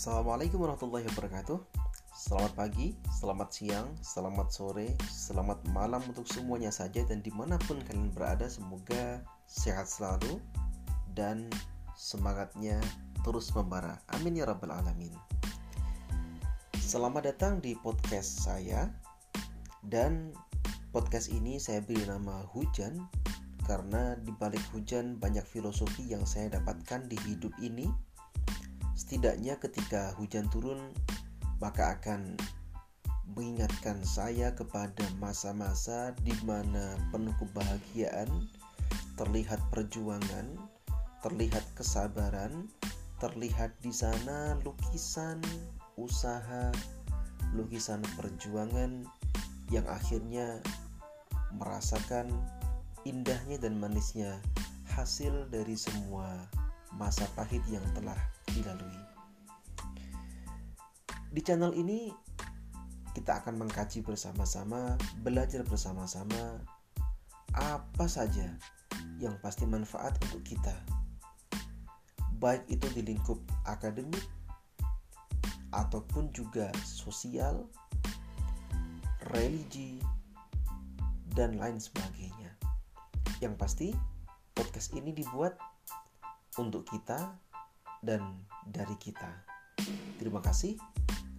Assalamualaikum warahmatullahi wabarakatuh. Selamat pagi, selamat siang, selamat sore, selamat malam untuk semuanya saja Dan di mana pun kalian berada semoga sehat selalu Dan semangatnya terus membara. Amin ya rabbal alamin. Selamat datang di podcast saya. Dan podcast ini saya beri nama Hujan Karena di balik hujan banyak filosofi yang saya dapatkan di hidup ini Setidaknya ketika hujan turun maka akan mengingatkan saya kepada masa-masa di mana penuh kebahagiaan, terlihat perjuangan, terlihat kesabaran, terlihat di sana lukisan usaha, lukisan perjuangan yang akhirnya merasakan indahnya dan manisnya hasil dari semua masa pahit yang telah dilalui. Di channel ini kita akan mengkaji bersama-sama, belajar bersama-sama apa saja yang pasti manfaat untuk kita. Baik itu di lingkup akademik ataupun juga sosial, religi, dan lain sebagainya. Yang pasti, podcast ini dibuat untuk kita dan dari kita. Terima kasih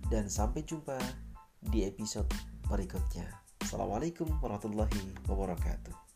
dan sampai jumpa di episode berikutnya. Assalamualaikum warahmatullahi wabarakatuh.